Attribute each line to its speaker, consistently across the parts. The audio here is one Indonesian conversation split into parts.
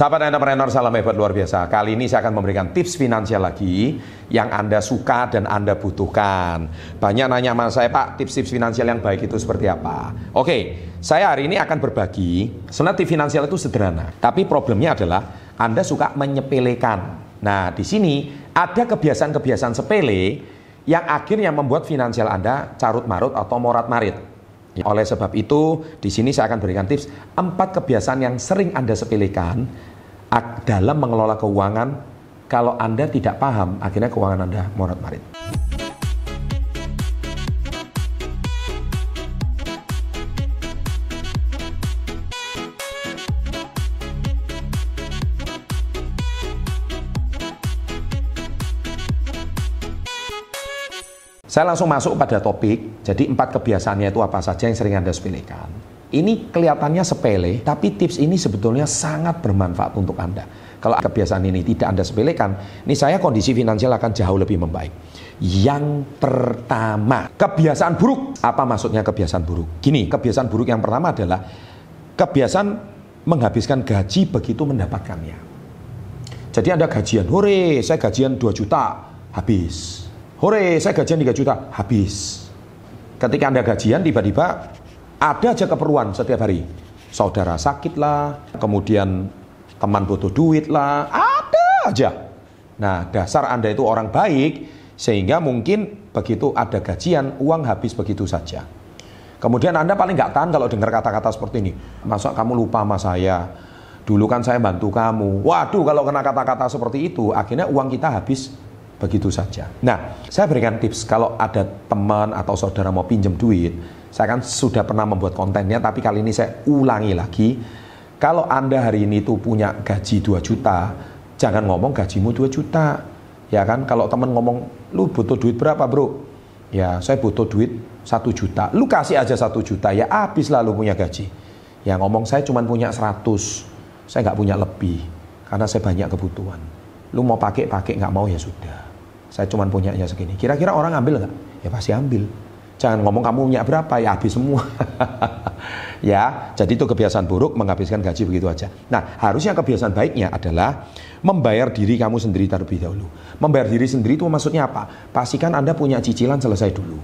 Speaker 1: Sahabat entrepreneur, salam hebat luar biasa. Kali ini saya akan memberikan tips finansial lagi yang Anda suka dan Anda butuhkan. Banyak nanya sama saya, Pak, tips-tips finansial yang baik itu seperti apa? Oke, saya hari ini akan berbagi. Sebenarnya tips finansial itu sederhana, tapi problemnya adalah Anda suka menyepelekan. Nah, di sini ada kebiasaan-kebiasaan sepele yang akhirnya membuat finansial Anda carut marut atau morat marit. Oleh sebab itu, di sini saya akan berikan tips empat kebiasaan yang sering Anda sepelekan dalam mengelola keuangan. Kalau Anda tidak paham, akhirnya keuangan Anda morat marit. Saya langsung masuk pada topik. Jadi empat kebiasaannya itu apa saja yang sering Anda sepelekan. Ini kelihatannya sepele, tapi tips ini sebetulnya sangat bermanfaat untuk Anda. Kalau kebiasaan ini tidak Anda sepelekan, ini saya kondisi finansial akan jauh lebih membaik. Yang pertama, kebiasaan buruk. Apa maksudnya kebiasaan buruk? Gini, kebiasaan buruk yang pertama adalah kebiasaan menghabiskan gaji begitu mendapatkannya. Jadi Anda gajian, hore, saya gajian 2 juta, habis Hore, saya gajian 3 juta, habis. Ketika Anda gajian, tiba-tiba ada aja keperluan setiap hari. Saudara sakit lah, kemudian teman butuh duit lah, ada aja. Nah, dasar Anda itu orang baik, sehingga mungkin begitu ada gajian, uang habis begitu saja. Kemudian Anda paling nggak tahan kalau dengar kata-kata seperti ini. Masa kamu lupa sama saya? Dulu kan saya bantu kamu. Waduh, kalau kena kata-kata seperti itu, akhirnya uang kita habis begitu saja. Nah, saya berikan tips kalau ada teman atau saudara mau pinjam duit, saya kan sudah pernah membuat kontennya, tapi kali ini saya ulangi lagi. Kalau Anda hari ini tuh punya gaji 2 juta, jangan ngomong gajimu 2 juta. Ya kan, kalau teman ngomong, lu butuh duit berapa bro? Ya, saya butuh duit 1 juta. Lu kasih aja 1 juta, ya habis lah lu punya gaji. Ya ngomong saya cuma punya 100, saya nggak punya lebih, karena saya banyak kebutuhan. Lu mau pakai, pakai, nggak mau ya sudah saya cuma punya ya segini. Kira-kira orang ambil nggak? Ya pasti ambil. Jangan ngomong kamu punya berapa, ya habis semua. ya, jadi itu kebiasaan buruk menghabiskan gaji begitu aja. Nah, harusnya kebiasaan baiknya adalah membayar diri kamu sendiri terlebih dahulu. Membayar diri sendiri itu maksudnya apa? Pastikan Anda punya cicilan selesai dulu.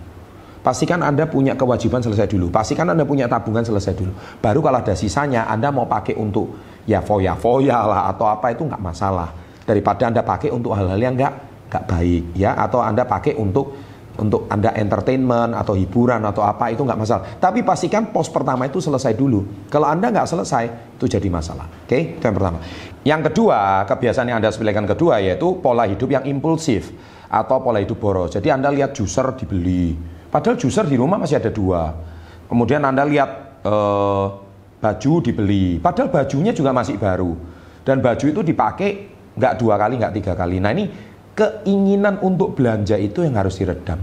Speaker 1: Pastikan Anda punya kewajiban selesai dulu. Pastikan Anda punya tabungan selesai dulu. Baru kalau ada sisanya, Anda mau pakai untuk ya foya-foya lah atau apa itu nggak masalah. Daripada Anda pakai untuk hal-hal yang nggak gak baik ya atau anda pakai untuk untuk anda entertainment atau hiburan atau apa itu nggak masalah. Tapi pastikan pos pertama itu selesai dulu. Kalau anda nggak selesai itu jadi masalah. Oke okay? itu yang pertama. Yang kedua kebiasaan yang anda sepelekan kedua yaitu pola hidup yang impulsif atau pola hidup boros. Jadi anda lihat juicer dibeli. Padahal juicer di rumah masih ada dua. Kemudian anda lihat uh, baju dibeli. Padahal bajunya juga masih baru. Dan baju itu dipakai nggak dua kali nggak tiga kali. Nah ini keinginan untuk belanja itu yang harus diredam.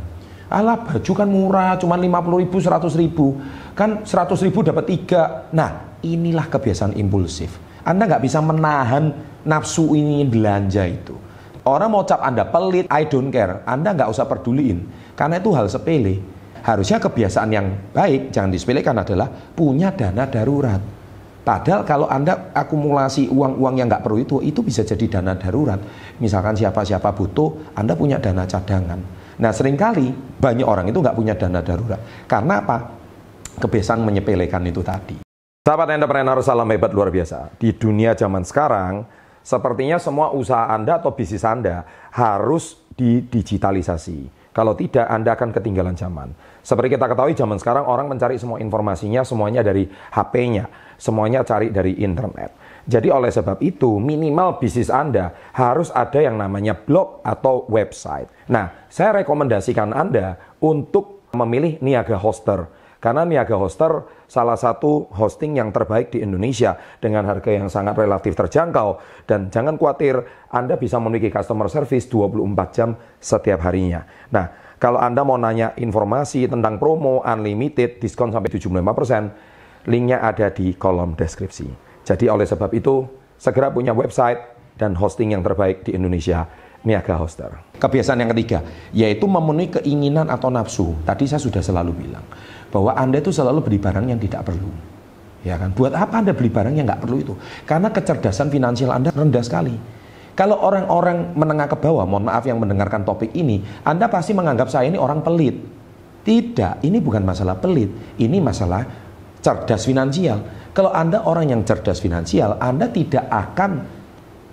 Speaker 1: Alah baju kan murah, cuma 50 ribu, 100 ribu. Kan 100 ribu dapat tiga. Nah inilah kebiasaan impulsif. Anda nggak bisa menahan nafsu ingin belanja itu. Orang mau cap Anda pelit, I don't care. Anda nggak usah peduliin. Karena itu hal sepele. Harusnya kebiasaan yang baik, jangan disepelekan adalah punya dana darurat. Padahal kalau Anda akumulasi uang-uang yang nggak perlu itu, itu bisa jadi dana darurat. Misalkan siapa-siapa butuh, Anda punya dana cadangan. Nah sering kali banyak orang itu nggak punya dana darurat. Karena apa? Kebiasaan menyepelekan itu tadi. Sahabat entrepreneur, salam hebat luar biasa. Di dunia zaman sekarang, sepertinya semua usaha Anda atau bisnis Anda harus didigitalisasi. Kalau tidak, Anda akan ketinggalan zaman. Seperti kita ketahui zaman sekarang orang mencari semua informasinya semuanya dari HP-nya, semuanya cari dari internet. Jadi oleh sebab itu minimal bisnis Anda harus ada yang namanya blog atau website. Nah, saya rekomendasikan Anda untuk memilih Niaga Hoster. Karena Niaga Hoster salah satu hosting yang terbaik di Indonesia dengan harga yang sangat relatif terjangkau. Dan jangan khawatir, Anda bisa memiliki customer service 24 jam setiap harinya. Nah, kalau Anda mau nanya informasi tentang promo unlimited, diskon sampai 75%, linknya ada di kolom deskripsi. Jadi oleh sebab itu, segera punya website dan hosting yang terbaik di Indonesia, Niaga Hoster. Kebiasaan yang ketiga, yaitu memenuhi keinginan atau nafsu. Tadi saya sudah selalu bilang, bahwa Anda itu selalu beli barang yang tidak perlu. Ya kan? Buat apa Anda beli barang yang nggak perlu itu? Karena kecerdasan finansial Anda rendah sekali. Kalau orang-orang menengah ke bawah, mohon maaf yang mendengarkan topik ini, Anda pasti menganggap saya ini orang pelit. Tidak, ini bukan masalah pelit, ini masalah cerdas finansial. Kalau Anda orang yang cerdas finansial, Anda tidak akan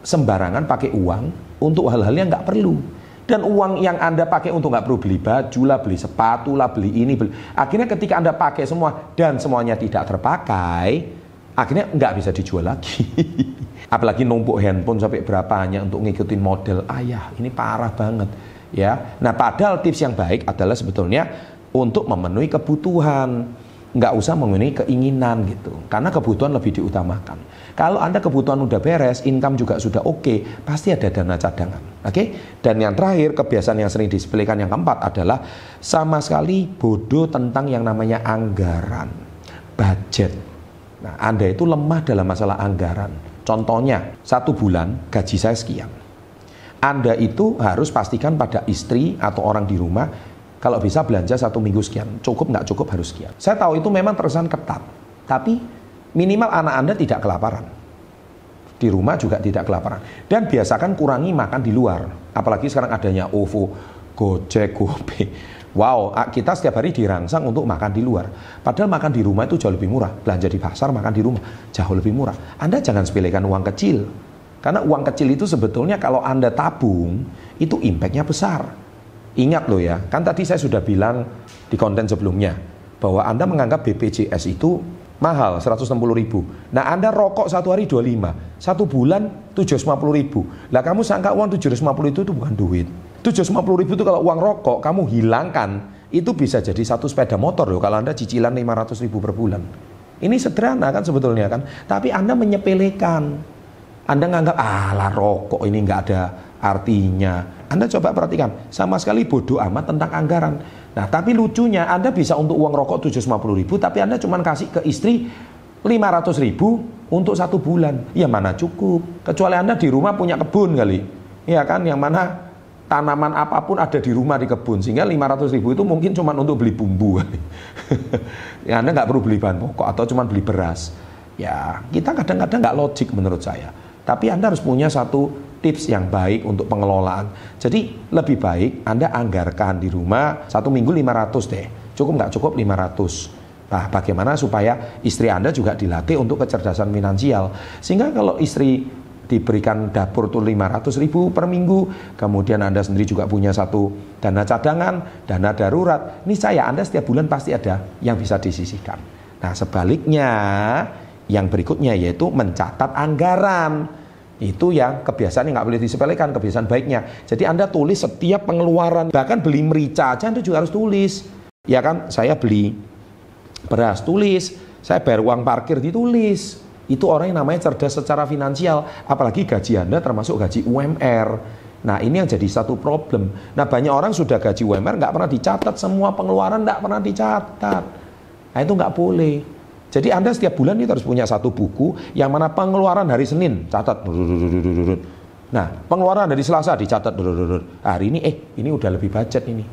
Speaker 1: sembarangan pakai uang untuk hal-hal yang nggak perlu. Dan uang yang Anda pakai untuk nggak perlu beli baju lah, beli sepatu lah, beli ini, beli. Akhirnya ketika Anda pakai semua dan semuanya tidak terpakai, akhirnya nggak bisa dijual lagi. Apalagi numpuk handphone sampai berapa hanya untuk ngikutin model ayah, ini parah banget ya. Nah padahal tips yang baik adalah sebetulnya untuk memenuhi kebutuhan nggak usah memenuhi keinginan gitu. Karena kebutuhan lebih diutamakan. Kalau anda kebutuhan udah beres income juga sudah oke okay, pasti ada dana cadangan. Oke? Okay? dan yang terakhir kebiasaan yang sering disepelekan yang keempat adalah sama sekali bodoh tentang yang namanya anggaran. Budget. Nah anda itu lemah dalam masalah anggaran. Contohnya satu bulan gaji saya sekian. Anda itu harus pastikan pada istri atau orang di rumah kalau bisa belanja satu minggu sekian, cukup nggak cukup harus sekian. Saya tahu itu memang terkesan ketat, tapi minimal anak Anda tidak kelaparan. Di rumah juga tidak kelaparan. Dan biasakan kurangi makan di luar. Apalagi sekarang adanya OVO, Gojek, GoPay. Wow, kita setiap hari dirangsang untuk makan di luar. Padahal makan di rumah itu jauh lebih murah. Belanja di pasar, makan di rumah, jauh lebih murah. Anda jangan sepelekan uang kecil. Karena uang kecil itu sebetulnya kalau Anda tabung, itu impactnya besar. Ingat loh ya, kan tadi saya sudah bilang di konten sebelumnya bahwa Anda menganggap BPJS itu mahal 160 ribu. Nah Anda rokok satu hari 25, satu bulan 750 ribu. Lah kamu sangka uang 750 itu, itu bukan duit. 750 ribu itu kalau uang rokok kamu hilangkan, itu bisa jadi satu sepeda motor loh kalau Anda cicilan 500 ribu per bulan. Ini sederhana kan sebetulnya kan, tapi Anda menyepelekan. Anda nganggap, ah lah rokok ini nggak ada artinya anda coba perhatikan, sama sekali bodoh amat tentang anggaran. Nah, tapi lucunya Anda bisa untuk uang rokok 750 ribu, tapi Anda cuma kasih ke istri 500 ribu untuk satu bulan. Ya mana cukup. Kecuali Anda di rumah punya kebun kali. Ya kan, yang mana tanaman apa pun ada di rumah di kebun. Sehingga 500 ribu itu mungkin cuma untuk beli bumbu. ya Anda nggak perlu beli bahan pokok atau cuma beli beras. Ya, kita kadang-kadang nggak logik menurut saya. Tapi Anda harus punya satu tips yang baik untuk pengelolaan. Jadi lebih baik Anda anggarkan di rumah satu minggu 500 deh. Cukup nggak cukup 500. Nah, bagaimana supaya istri Anda juga dilatih untuk kecerdasan finansial. Sehingga kalau istri diberikan dapur tuh 500 ribu per minggu, kemudian Anda sendiri juga punya satu dana cadangan, dana darurat, ini saya Anda setiap bulan pasti ada yang bisa disisihkan. Nah sebaliknya, yang berikutnya yaitu mencatat anggaran. Itu yang kebiasaan yang nggak boleh disepelekan, kebiasaan baiknya. Jadi Anda tulis setiap pengeluaran, bahkan beli merica aja Anda juga harus tulis. Ya kan, saya beli beras, tulis. Saya bayar uang parkir, ditulis. Itu orang yang namanya cerdas secara finansial. Apalagi gaji Anda termasuk gaji UMR. Nah ini yang jadi satu problem. Nah banyak orang sudah gaji UMR nggak pernah dicatat semua pengeluaran nggak pernah dicatat. Nah itu nggak boleh. Jadi Anda setiap bulan itu harus punya satu buku yang mana pengeluaran hari Senin catat. Nah, pengeluaran dari Selasa dicatat. Hari ini eh ini udah lebih budget ini.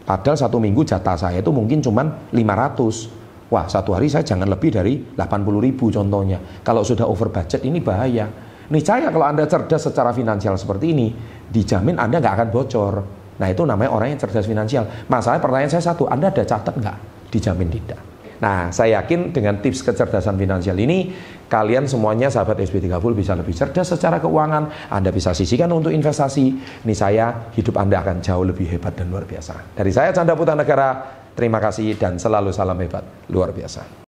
Speaker 1: Padahal satu minggu jatah saya itu mungkin cuma 500. Wah, satu hari saya jangan lebih dari 80 ribu contohnya. Kalau sudah over budget ini bahaya. Niscaya kalau Anda cerdas secara finansial seperti ini, dijamin Anda nggak akan bocor. Nah itu namanya orang yang cerdas finansial. Masalah pertanyaan saya satu, Anda ada catat nggak? Dijamin tidak. Nah, saya yakin dengan tips kecerdasan finansial ini, kalian semuanya sahabat SB30 bisa lebih cerdas secara keuangan, Anda bisa sisihkan untuk investasi. Ini saya, hidup Anda akan jauh lebih hebat dan luar biasa. Dari saya, Canda Putra Negara, terima kasih dan selalu salam hebat, luar biasa.